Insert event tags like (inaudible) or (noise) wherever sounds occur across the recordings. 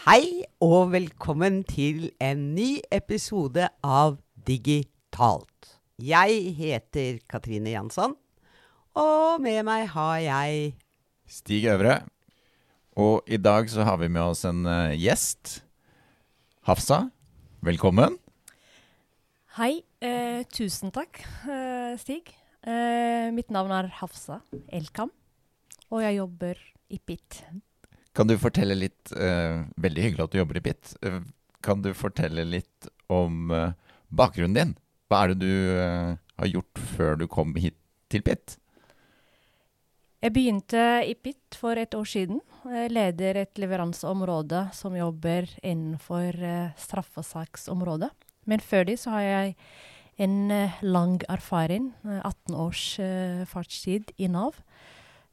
Hei og velkommen til en ny episode av Digitalt. Jeg heter Katrine Jansson, og med meg har jeg Stig Øvre. Og i dag så har vi med oss en uh, gjest. Hafsa, velkommen. Hei. Eh, tusen takk, eh, Stig. Eh, mitt navn er Hafsa Elkam, og jeg jobber i PIT. Kan du fortelle litt uh, Veldig hyggelig at du jobber i PIT. Uh, kan du fortelle litt om uh, bakgrunnen din? Hva er det du har gjort før du kom hit til PIT? Jeg begynte i PIT for et år siden. Jeg leder et leveranseområde som jobber innenfor straffesaksområdet. Men før det så har jeg en lang erfaring, 18 års fartstid i Nav.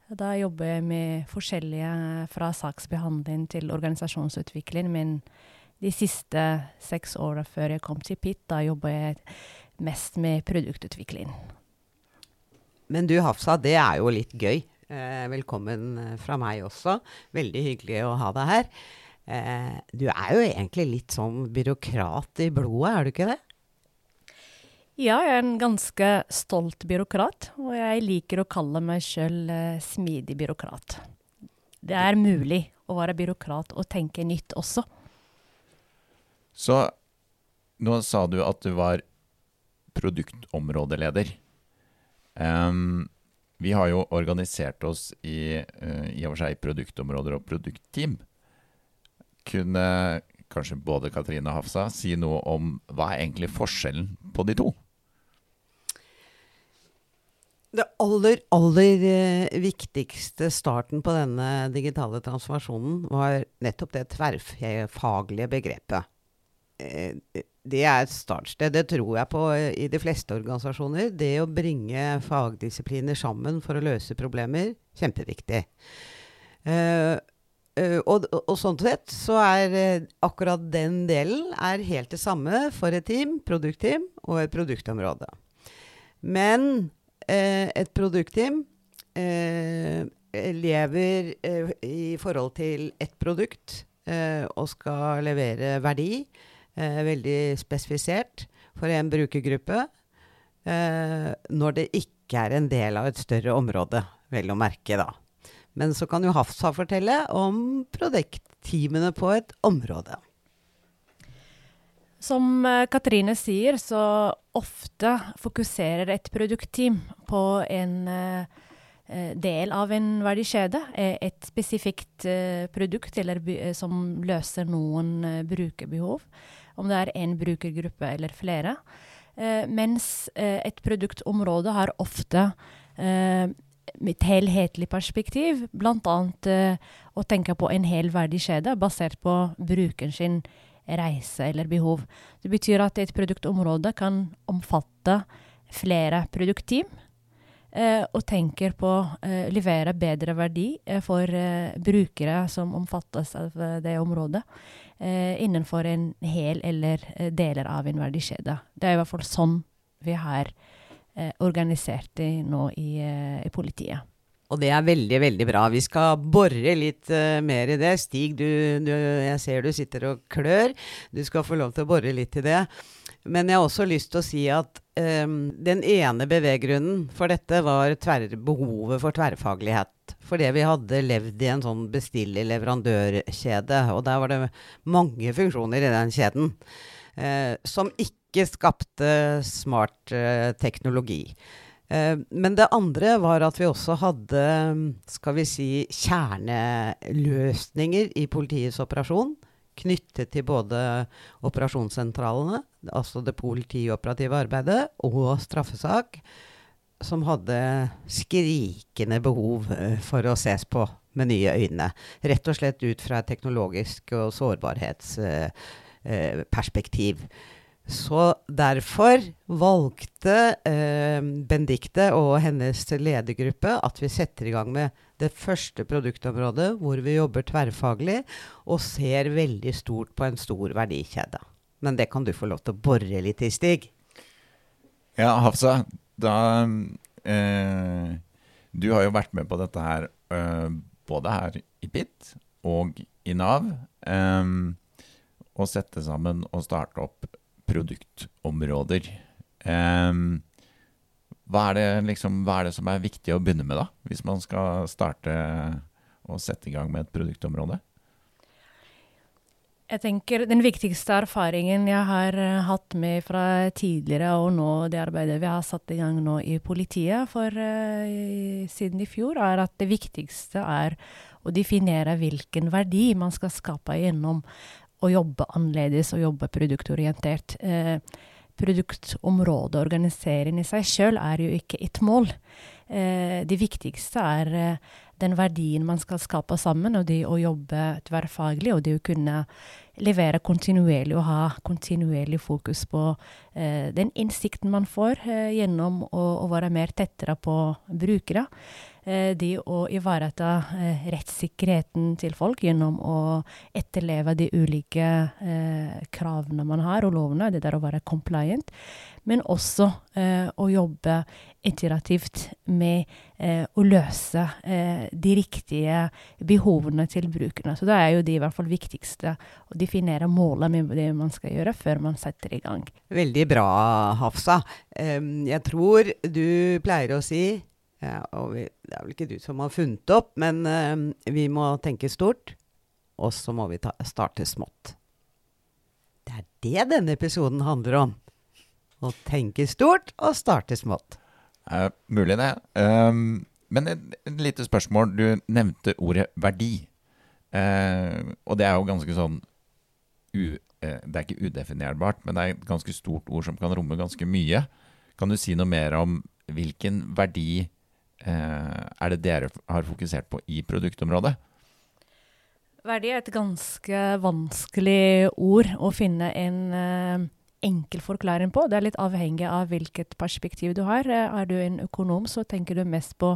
Da jobber jeg med forskjellige fra saksbehandling til organisasjonsutvikling. Men de siste seks åra før jeg kom til PIT, da jobber jeg mest med produktutvikling. Men du Hafsa, det er jo litt gøy. Eh, velkommen fra meg også. Veldig hyggelig å ha deg her. Eh, du er jo egentlig litt sånn byråkrat i blodet, er du ikke det? Ja, jeg er en ganske stolt byråkrat, og jeg liker å kalle meg sjøl eh, smidig byråkrat. Det er mulig å være byråkrat og tenke nytt også. Så nå sa du at du var produktområdeleder. Um, vi har jo organisert oss i, uh, i og for seg produktområder og produktteam. Kunne kanskje både Katrine og Hafsa si noe om hva er egentlig forskjellen på de to? Det aller, aller eh, viktigste starten på denne digitale transformasjonen var nettopp det tverrfaglige begrepet. Eh, det er et startsted. Det tror jeg på i de fleste organisasjoner. Det å bringe fagdisipliner sammen for å løse problemer, kjempeviktig. Uh, og, og, sånn sett så er akkurat den delen er helt det samme for et team, produktteam, og et produktområde. Men Eh, et produktteam eh, lever eh, i forhold til ett produkt og skal levere verdi, veldig spesifisert, for en brukergruppe. når det ikke er en del av et større område, vel å merke, da. Men så kan jo Hafsa fortelle om produktteamene på et område. Som eh, Katrine sier, så ofte fokuserer et produktteam på en uh, del av en verdikjede. Et spesifikt produkt som løser noen brukerbehov. Om det er én brukergruppe eller flere. mens et produktområde har ofte et helhetlig perspektiv, bl.a. å tenke på en hel verdikjede basert på brukeren sin reise eller behov. Det betyr at et produktområde kan omfatte flere produktteam. Eh, og tenker på å eh, levere bedre verdi eh, for eh, brukere som omfattes av det området, eh, innenfor en hel eller deler av en verdikjede. Det er i hvert fall sånn vi har organisert det nå i, i politiet. Og det er veldig, veldig bra. Vi skal bore litt uh, mer i det. Stig, du, du, jeg ser du sitter og klør. Du skal få lov til å bore litt i det. Men jeg har også lyst til å si at um, den ene beveggrunnen for dette var behovet for tverrfaglighet. Fordi vi hadde levd i en sånn bestiller-leverandørkjede, og der var det mange funksjoner i den kjeden uh, som ikke skapte smart uh, teknologi. Eh, men det andre var at vi også hadde skal vi si, kjerneløsninger i politiets operasjon. Knyttet til både operasjonssentralene, altså det politioperative arbeidet, og straffesak. Som hadde skrikende behov eh, for å ses på med nye øyne. Rett og slett ut fra et teknologisk og sårbarhetsperspektiv. Eh, så derfor valgte eh, Bendikte og hennes ledergruppe at vi setter i gang med det første produktområdet hvor vi jobber tverrfaglig og ser veldig stort på en stor verdikjede. Men det kan du få lov til å bore litt i, Stig. Ja, Hafsa, da eh, Du har jo vært med på dette her eh, både her i PIT og i Nav. Eh, å sette sammen og starte opp produktområder. Um, hva, er liksom, hva er det som er viktig å begynne med, da? Hvis man skal starte og sette i gang med et produktområde? Jeg tenker Den viktigste erfaringen jeg har uh, hatt med fra tidligere og nå det arbeidet vi har satt i gang nå i politiet for, uh, siden i fjor, er at det viktigste er å definere hvilken verdi man skal skape gjennom å jobbe annerledes og jobbe produktorientert. Eh, produktområdet, organisering i seg sjøl, er jo ikke et mål. Eh, det viktigste er eh, den verdien man skal skape sammen, og det å jobbe tverrfaglig, og det å kunne levere kontinuerlig og ha kontinuerlig fokus på eh, den innsikten man får eh, gjennom å, å, være mer tettere på brukere. Eh, det å ivareta eh, rettssikkerheten til folk gjennom å etterleve de ulike eh, kravene man har og lovene, det der å være compliant. Men også å jobbe iterativt med å løse de riktige behovene til brukerne. Så da er jo det i hvert fall viktigste å definere målet med det man skal gjøre, før man setter i gang. Veldig bra, Hafsa. Jeg tror du pleier å si ja, og vi, det er vel ikke du som har funnet opp, men uh, vi må tenke stort. Og så må vi ta, starte smått. Det er det denne episoden handler om. Å tenke stort og starte smått. Uh, mulig det. Um, men et, et, lite spørsmål. Du nevnte ordet verdi. Uh, og det er jo ganske sånn u, Det er ikke udefinerbart, men det er et ganske stort ord som kan romme ganske mye. Kan du si noe mer om hvilken verdi er det dere har fokusert på i produktområdet? Verdi er et ganske vanskelig ord å finne en uh, enkel forklaring på. Det er litt avhengig av hvilket perspektiv du har. Eh, er du en økonom, så tenker du mest på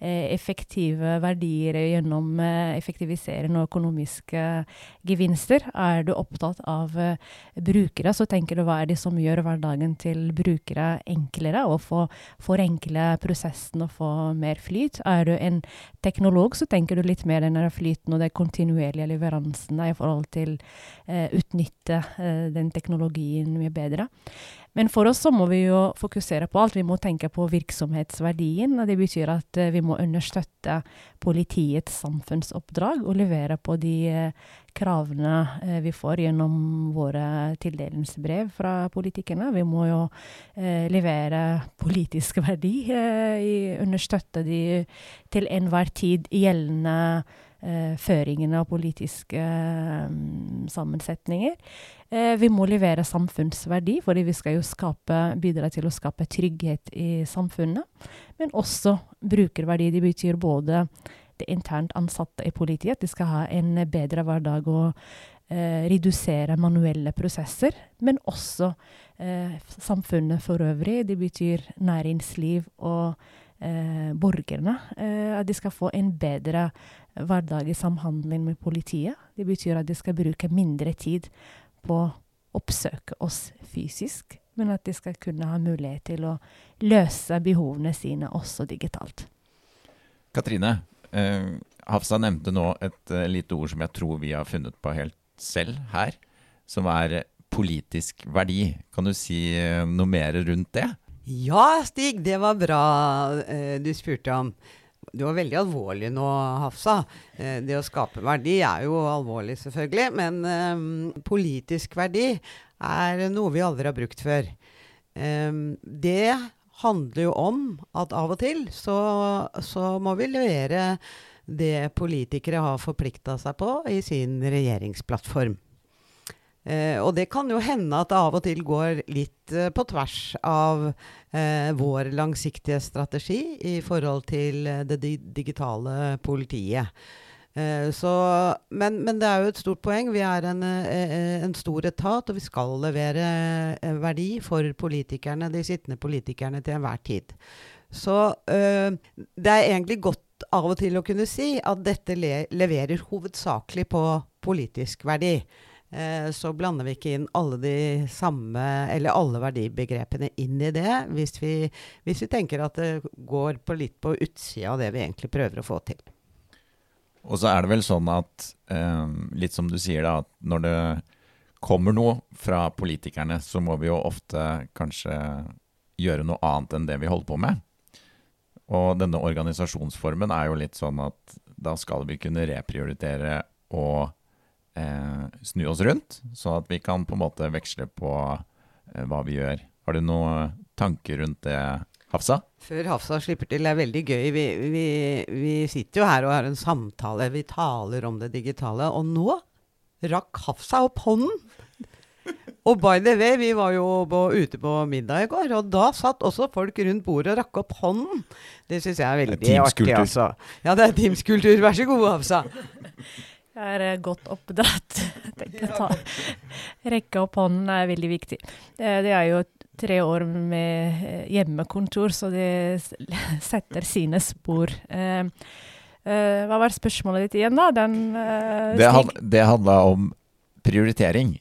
eh, effektive verdier gjennom effektiviserende effektivisering og økonomiske gevinster. Er du opptatt av eh, brukere, så tenker du hva er det som gjør hverdagen til brukere enklere, og få forenkle prosessen og få mer flyt. Er du en teknolog, så tenker du litt mer den flyten og den kontinuerlige leveransen i forhold til å utnytte eh, den teknologien mye bedre. Men for oss så må vi jo fokusere på alt. Vi må tenke på virksomhetsverdien. og Det betyr at uh, vi må understøtte politiets samfunnsoppdrag og levere på de uh, kravene uh, vi får gjennom våre tildelingsbrev fra politikerne. Vi må jo levere politisk verdi, understøtte de til enhver tid gjeldende eh, føringene og politiske eh, sammensetninger. Eh, vi må levere samfunnsverdi, fordi vi skal jo skape, bidra til å skape trygghet i samfunnet. Men også brukerverdi. Det betyr både det internt ansatte i politiet, at de skal ha en bedre hverdag og eh, redusere manuelle prosesser. Men også eh, samfunnet for øvrig. Det betyr næringsliv og eh, borgerne. at de skal få en bedre hverdag i samhandling med politiet. Det betyr at de skal bruke mindre tid på å oppsøke oss fysisk, men at de skal kunne ha mulighet til å løse behovene sine også digitalt. Katrine, eh, Hafsa nevnte nå et eh, lite ord som jeg tror vi har funnet på helt selv her, som er politisk verdi. Kan du si eh, noe mer rundt det? Ja, Stig, det var bra uh, du spurte om. Du var veldig alvorlig nå, Hafsa. Eh, det å skape verdi er jo alvorlig, selvfølgelig. Men eh, politisk verdi er noe vi aldri har brukt før. Eh, det handler jo om at av og til så, så må vi levere det politikere har forplikta seg på i sin regjeringsplattform. Eh, og det kan jo hende at det av og til går litt eh, på tvers av eh, vår langsiktige strategi i forhold til eh, det di digitale politiet. Eh, så, men, men, det er jo et stort poeng. Vi er en, en stor etat, og vi skal levere verdi for politikerne, de sittende politikerne til enhver tid. Så det er egentlig godt av og til å kunne si at dette le leverer hovedsakelig på politisk verdi. Så blander vi ikke inn alle de samme, eller alle verdibegrepene inn i det, hvis vi, hvis vi tenker at det går på litt på utsida av det vi egentlig prøver å få til. Og så er det vel sånn at, eh, litt som du sier, da, at når det kommer noe fra politikerne, så må vi jo ofte kanskje gjøre noe annet enn det vi holder på med. Og denne organisasjonsformen er jo litt sånn at da skal vi kunne reprioritere og eh, snu oss rundt, sånn at vi kan på en måte veksle på eh, hva vi gjør. Har du noen tanker rundt det, Hafsa? Før Hafsa slipper til. Det er veldig gøy. Vi, vi, vi, sitter jo her og har en samtale. Vi taler om det digitale. Og nå rakk Hafsa opp hånden. Og by the way, vi var jo på, ute på middag i går, og da satt også folk rundt bordet og rakk opp hånden. Det syns jeg er veldig artig, altså. Ja, det er Teams-kultur. Vær så god, Hafsa. Jeg er eh, godt oppdratt. (laughs) Rekke opp hånden er veldig viktig. Eh, det er jo tre år med eh, hjemmekontor, så det (laughs) setter sine spor. Hva var spørsmålet ditt igjen, da? Den, det, had, det handla om prioritering.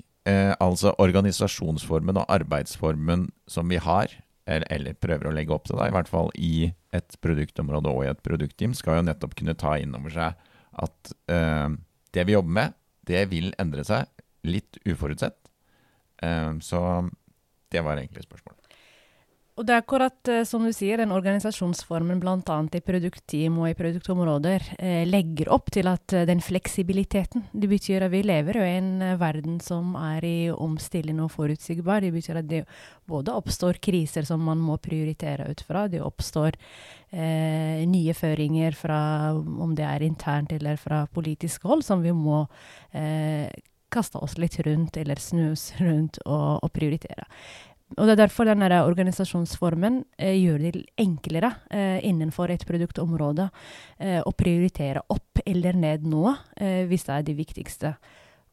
altså organisasjonsformen og arbeidsformen som vi har, eller, eller, prøver å legge opp til, da, i hvert fall i et produktområde og i et produktteam, skal jo nettopp kunne ta inn over seg at det vi jobber med, det vil endre seg litt uforutsett. så det var egentlig spørsmålet. Og det er akkurat uh, som du sier, den organisasjonsformen bl.a. i produktteam og i produktområder eh, legger opp til at uh, den fleksibiliteten Det betyr at vi lever i en verden som er i omstilling og forutsigbar. Det betyr at det både oppstår kriser som man må prioritere ut fra, det oppstår nye føringer fra om det er internt eller fra politisk hold, som vi må kaste oss litt rundt eller snus rundt og, og prioritere. Og Det er derfor denne organisasjonsformen eh, gjør det enklere eh, innenfor et produktområde eh, å prioritere opp eller ned noe, eh, hvis det er det viktigste.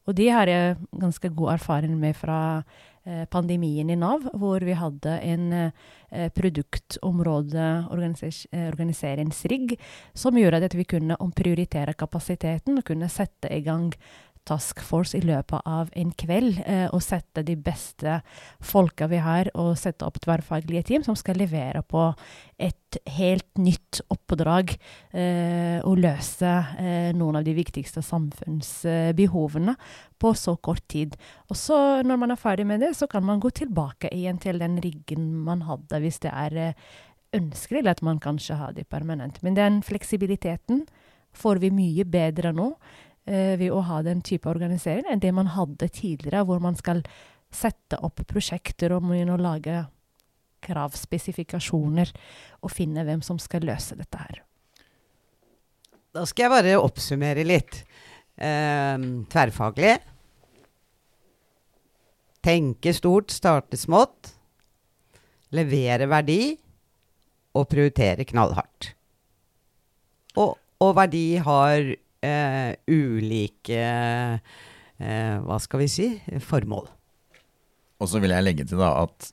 Og det har jeg ganske god erfaring med fra eh, pandemien i Nav, hvor vi hadde en eh, produktområde organiseringsrigg som gjorde at vi kunne omprioritere kapasiteten og kunne sette i gang task force i løpet av en kveld eh, og sette de beste folka vi har, og sette opp tverrfaglige team som skal levere på et helt nytt oppdrag eh, og løse eh, noen av de viktigste samfunnsbehovene på så kort tid. Og så, når man er ferdig med det, så kan man gå tilbake igjen til den riggen man hadde, hvis det er eh, ønskelig, at man kanskje har det permanent. Men den fleksibiliteten får vi mye bedre nå ved å ha den type organisering enn det man hadde tidligere, hvor man skal sette opp prosjekter og begynne lage kravspesifikasjoner og finne hvem som skal løse dette her. Da skal jeg bare oppsummere litt. Eh, tverrfaglig. Tenke stort, starte smått. Levere verdi. Og prioritere knallhardt. Og, og verdi har eh, ulike eh, Hva skal vi si formål. Og så vil jeg legge til da at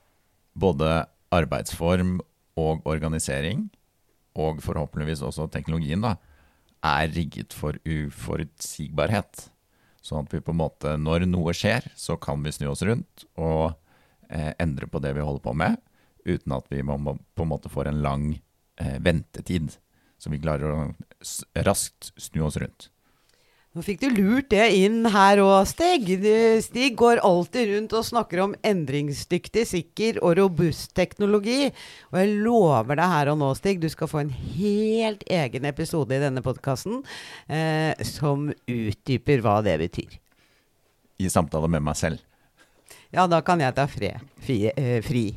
både arbeidsform og organisering, og forhåpentligvis også teknologien, da, er rigget for uforutsigbarhet. Sånn at vi på en måte, når noe skjer, så kan vi snu oss rundt og eh, endre på det vi holder på med, uten at vi må, på en måte får en lang eh, ventetid så vi klarer å raskt snu oss rundt. Nå fikk du lurt det inn her òg, Stig. Stig går alltid rundt og snakker om endringsdyktig, sikker og robust teknologi. Og jeg lover deg her og nå, Stig, du skal få en helt egen episode i denne podkasten eh, som utdyper hva det betyr. I samtale med meg selv. Ja, da kan jeg ta fri. fri, eh, fri.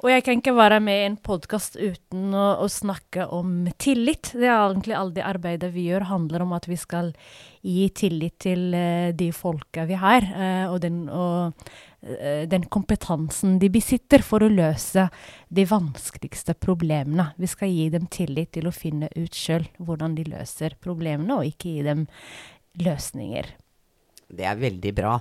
Og jeg kan ikke være med i en podkast uten å, å, snakke om tillit. Det er egentlig alle det arbeidet vi gjør, handler om at vi skal gi tillit til uh, de folka vi har, uh, og, den, og uh, den, kompetansen de besitter for å løse de vanskeligste problemene. Vi skal gi dem tillit til å finne ut sjøl hvordan de løser problemene, og ikke gi dem løsninger. Det er veldig bra.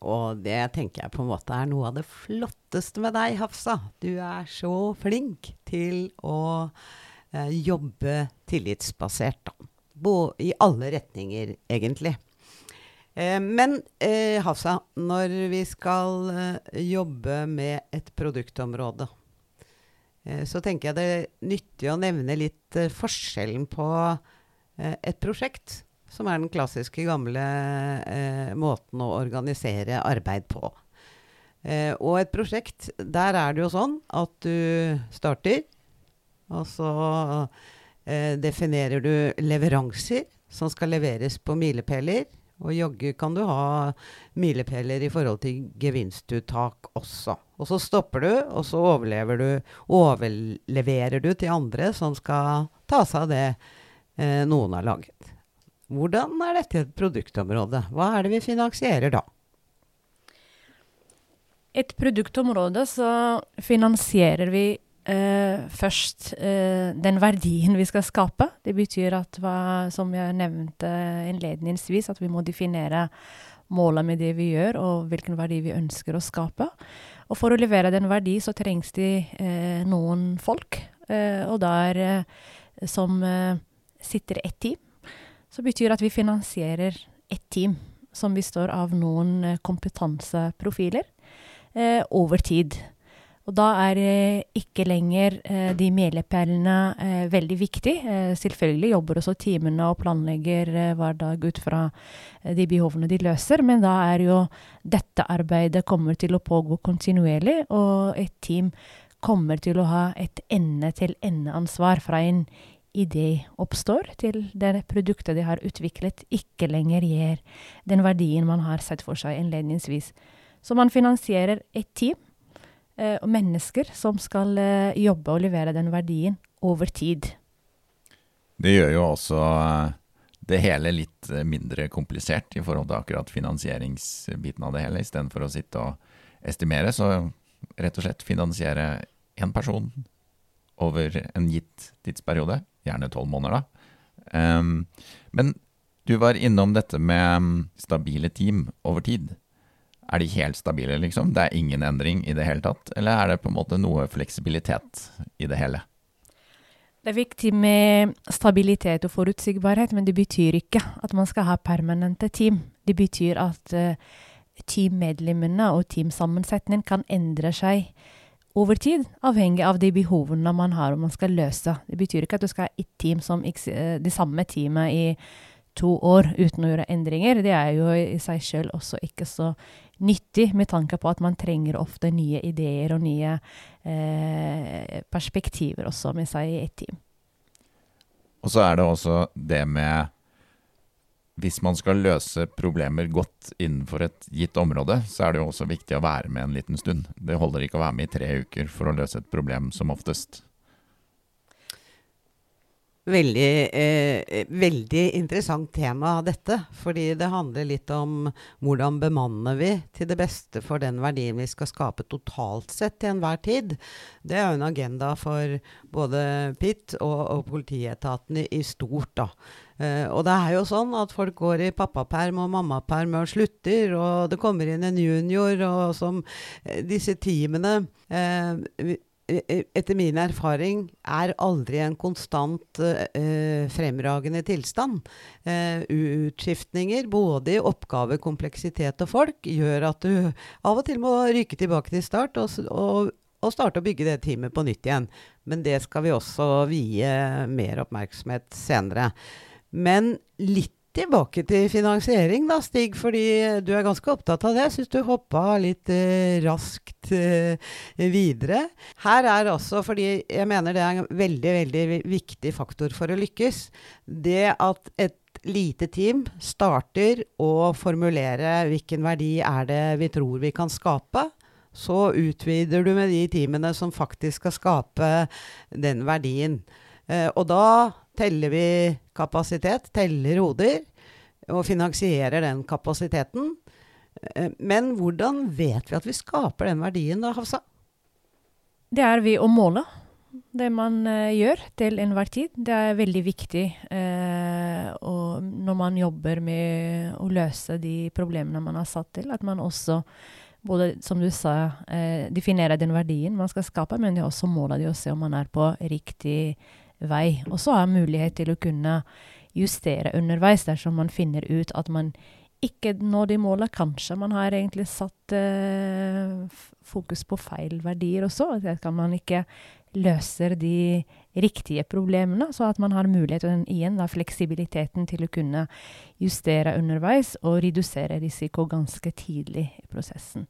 Og det tenker jeg på en måte er noe av det flotteste med deg, Hafsa. Du er så flink til å eh, jobbe tillitsbasert, da. Bo, I alle retninger, egentlig. Eh, men eh, Hafsa, når vi skal eh, jobbe med et produktområde, eh, så tenker jeg det er nyttig å nevne litt eh, forskjellen på et prosjekt som er den klassiske, gamle eh, måten å organisere arbeid på. Eh, og et prosjekt, der er det jo sånn at du starter, og så eh, definerer du leveranser som skal leveres på milepæler. Og jaggu kan du ha milepæler i forhold til gevinstuttak også. Og så stopper du, og så overlever du, overleverer du til andre som skal ta seg av det eh, noen har laget. Hvordan er dette et produktområde? Hva er det vi finansierer da? Et produktområde så finansierer vi eh, først eh, den verdien vi skal skape. Det betyr at, hva, som jeg nevnte innledningsvis, at vi må definere målet med det vi gjør, og hvilken verdi vi ønsker å skape. Og for å levere den verdi, så trengs det eh, noen folk. Eh, og der eh, som eh, sitter ett team så betyr det at vi finansierer ett team som består av noen eh, kompetanseprofiler eh, over tid. Og da er eh, ikke lenger eh, de milepælene eh, veldig viktig. Eh, selvfølgelig jobber også teamene og planlegger hver dag ut fra de behovene de løser, men da er jo dette arbeidet kommer til å pågå kontinuerlig, og et team kommer til å ha et ende-til-ende-ansvar fra en idé oppstår, til det produktet de har utviklet, ikke lenger gir den verdien man har sett for seg innledningsvis. Så man finansierer et team eh, og mennesker som skal eh, jobbe og levere den verdien over tid. Det gjør jo også eh, det hele litt eh, mindre komplisert i forhold til akkurat finansieringsbiten av det hele, istedenfor å sitte og estimere. Så rett og slett finansiere én person over en gitt tidsperiode gjerne tolv måneder, da. Um, men du var innom dette med stabile team over tid. Er de helt stabile, liksom? Det er ingen endring i det hele tatt? Eller er det på en måte noe fleksibilitet i det hele? Det er viktig med stabilitet og forutsigbarhet, men det betyr ikke at man skal ha permanente team. Det betyr at uh, teammedlemmene og teamsammensetningen kan endre seg over tid, avhengig av de behovene man har og man skal løse. Det betyr ikke at du skal ha et team som eh, det samme teamet i to år uten å gjøre endringer. Det er jo i seg selv også ikke så nyttig, med tanke på at man trenger ofte nye ideer og nye eh, perspektiver også med seg i et team. Og så er det også det med hvis man skal løse problemer godt innenfor et gitt område, så er det jo også viktig å være med en liten stund. Det holder ikke å være med i tre uker for å løse et problem, som oftest. Veldig, eh, veldig interessant tema, dette. Fordi det handler litt om hvordan bemanner vi til det beste for den verdien vi skal skape totalt sett til enhver tid. Det er jo en agenda for både PIT og, og politietaten i, stort. da. Uh, og det er jo sånn at folk går i pappaperm og mammaperm og slutter, og det kommer inn en junior, og som uh, disse teamene uh, etter min erfaring er aldri en konstant fremragende tilstand. utskiftninger, både i oppgave, kompleksitet og folk, gjør at du av og til må ryke tilbake til start og, og, og starte å bygge det teamet på nytt igjen. Men det skal vi også vie mer oppmerksomhet senere. Men litt tilbake til finansiering, da, Stig. Fordi du er ganske opptatt av det. Jeg syns du hoppa litt eh, raskt eh, videre. Her er også, fordi jeg mener det er en veldig, veldig viktig faktor for å lykkes, det at et lite team starter å formulere hvilken verdi er det vi tror vi kan skape. så utvider du med de teamene som faktisk skal skape den verdien. Eh, og da teller vi kapasitet, teller hoder, og finansierer den kapasiteten. Eh, men hvordan vet vi at vi skaper den verdien da, Hafsa? Det er ved å måle det man uh, gjør til enhver tid. Det er veldig viktig uh, når man jobber med å løse de problemene man har satt til, at man også både, som du sa, uh, definerer den verdien man skal skape, men det er også måler det å se om man er på riktig vei. Og så har mulighet til å kunne justere underveis dersom man finner ut at man ikke når de måla. Kanskje man har egentlig satt uh, fokus på feil verdier også. At man ikke løser de riktige problemene, så at man har muligheten igjen, da, fleksibiliteten til å kunne justere underveis og redusere risiko ganske tidlig i prosessen.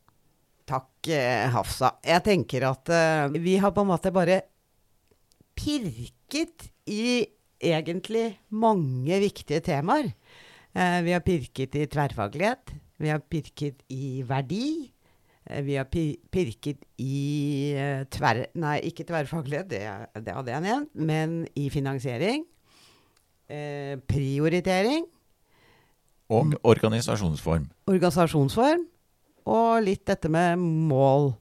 Takk, eh, Hafsa. Jeg tenker at uh, vi har på en måte bare pirket i egentlig mange viktige temaer. Eh, vi har pirket i tverrfaglighet. Vi har pirket i verdi. Eh, vi har pirket i eh, tverr... Nei, ikke tverrfaglighet, det, det, hadde jeg nevnt. Men i finansiering. Eh, prioritering. Og organisasjonsform. Organisasjonsform. Og litt dette med mål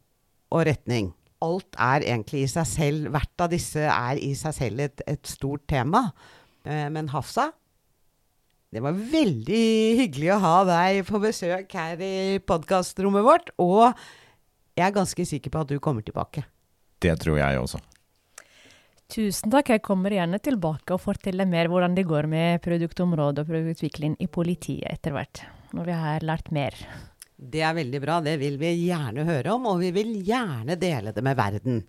og retning. Alt er egentlig i seg selv Hvert av disse er i seg selv et, et stort tema. Eh, men Hafsa, det var veldig hyggelig å ha deg på besøk her i podkastrommet vårt. Og jeg er ganske sikker på at du kommer tilbake. Det tror jeg også. Tusen takk. Jeg kommer gjerne tilbake og forteller mer hvordan det går med produktområdet og produktutvikling i politiet etter hvert. Når vi har lært mer. Det er veldig bra. Det vil vi gjerne høre om, og vi vil gjerne dele det med verden.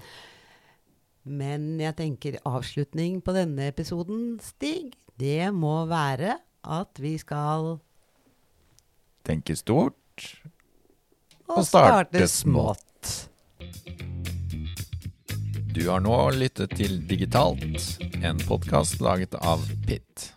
Men jeg tenker avslutning på denne episoden, Stig, det må være at vi skal Tenke stort og, og starte, starte smått. Du har nå lyttet til Digitalt, en podkast laget av Pitt.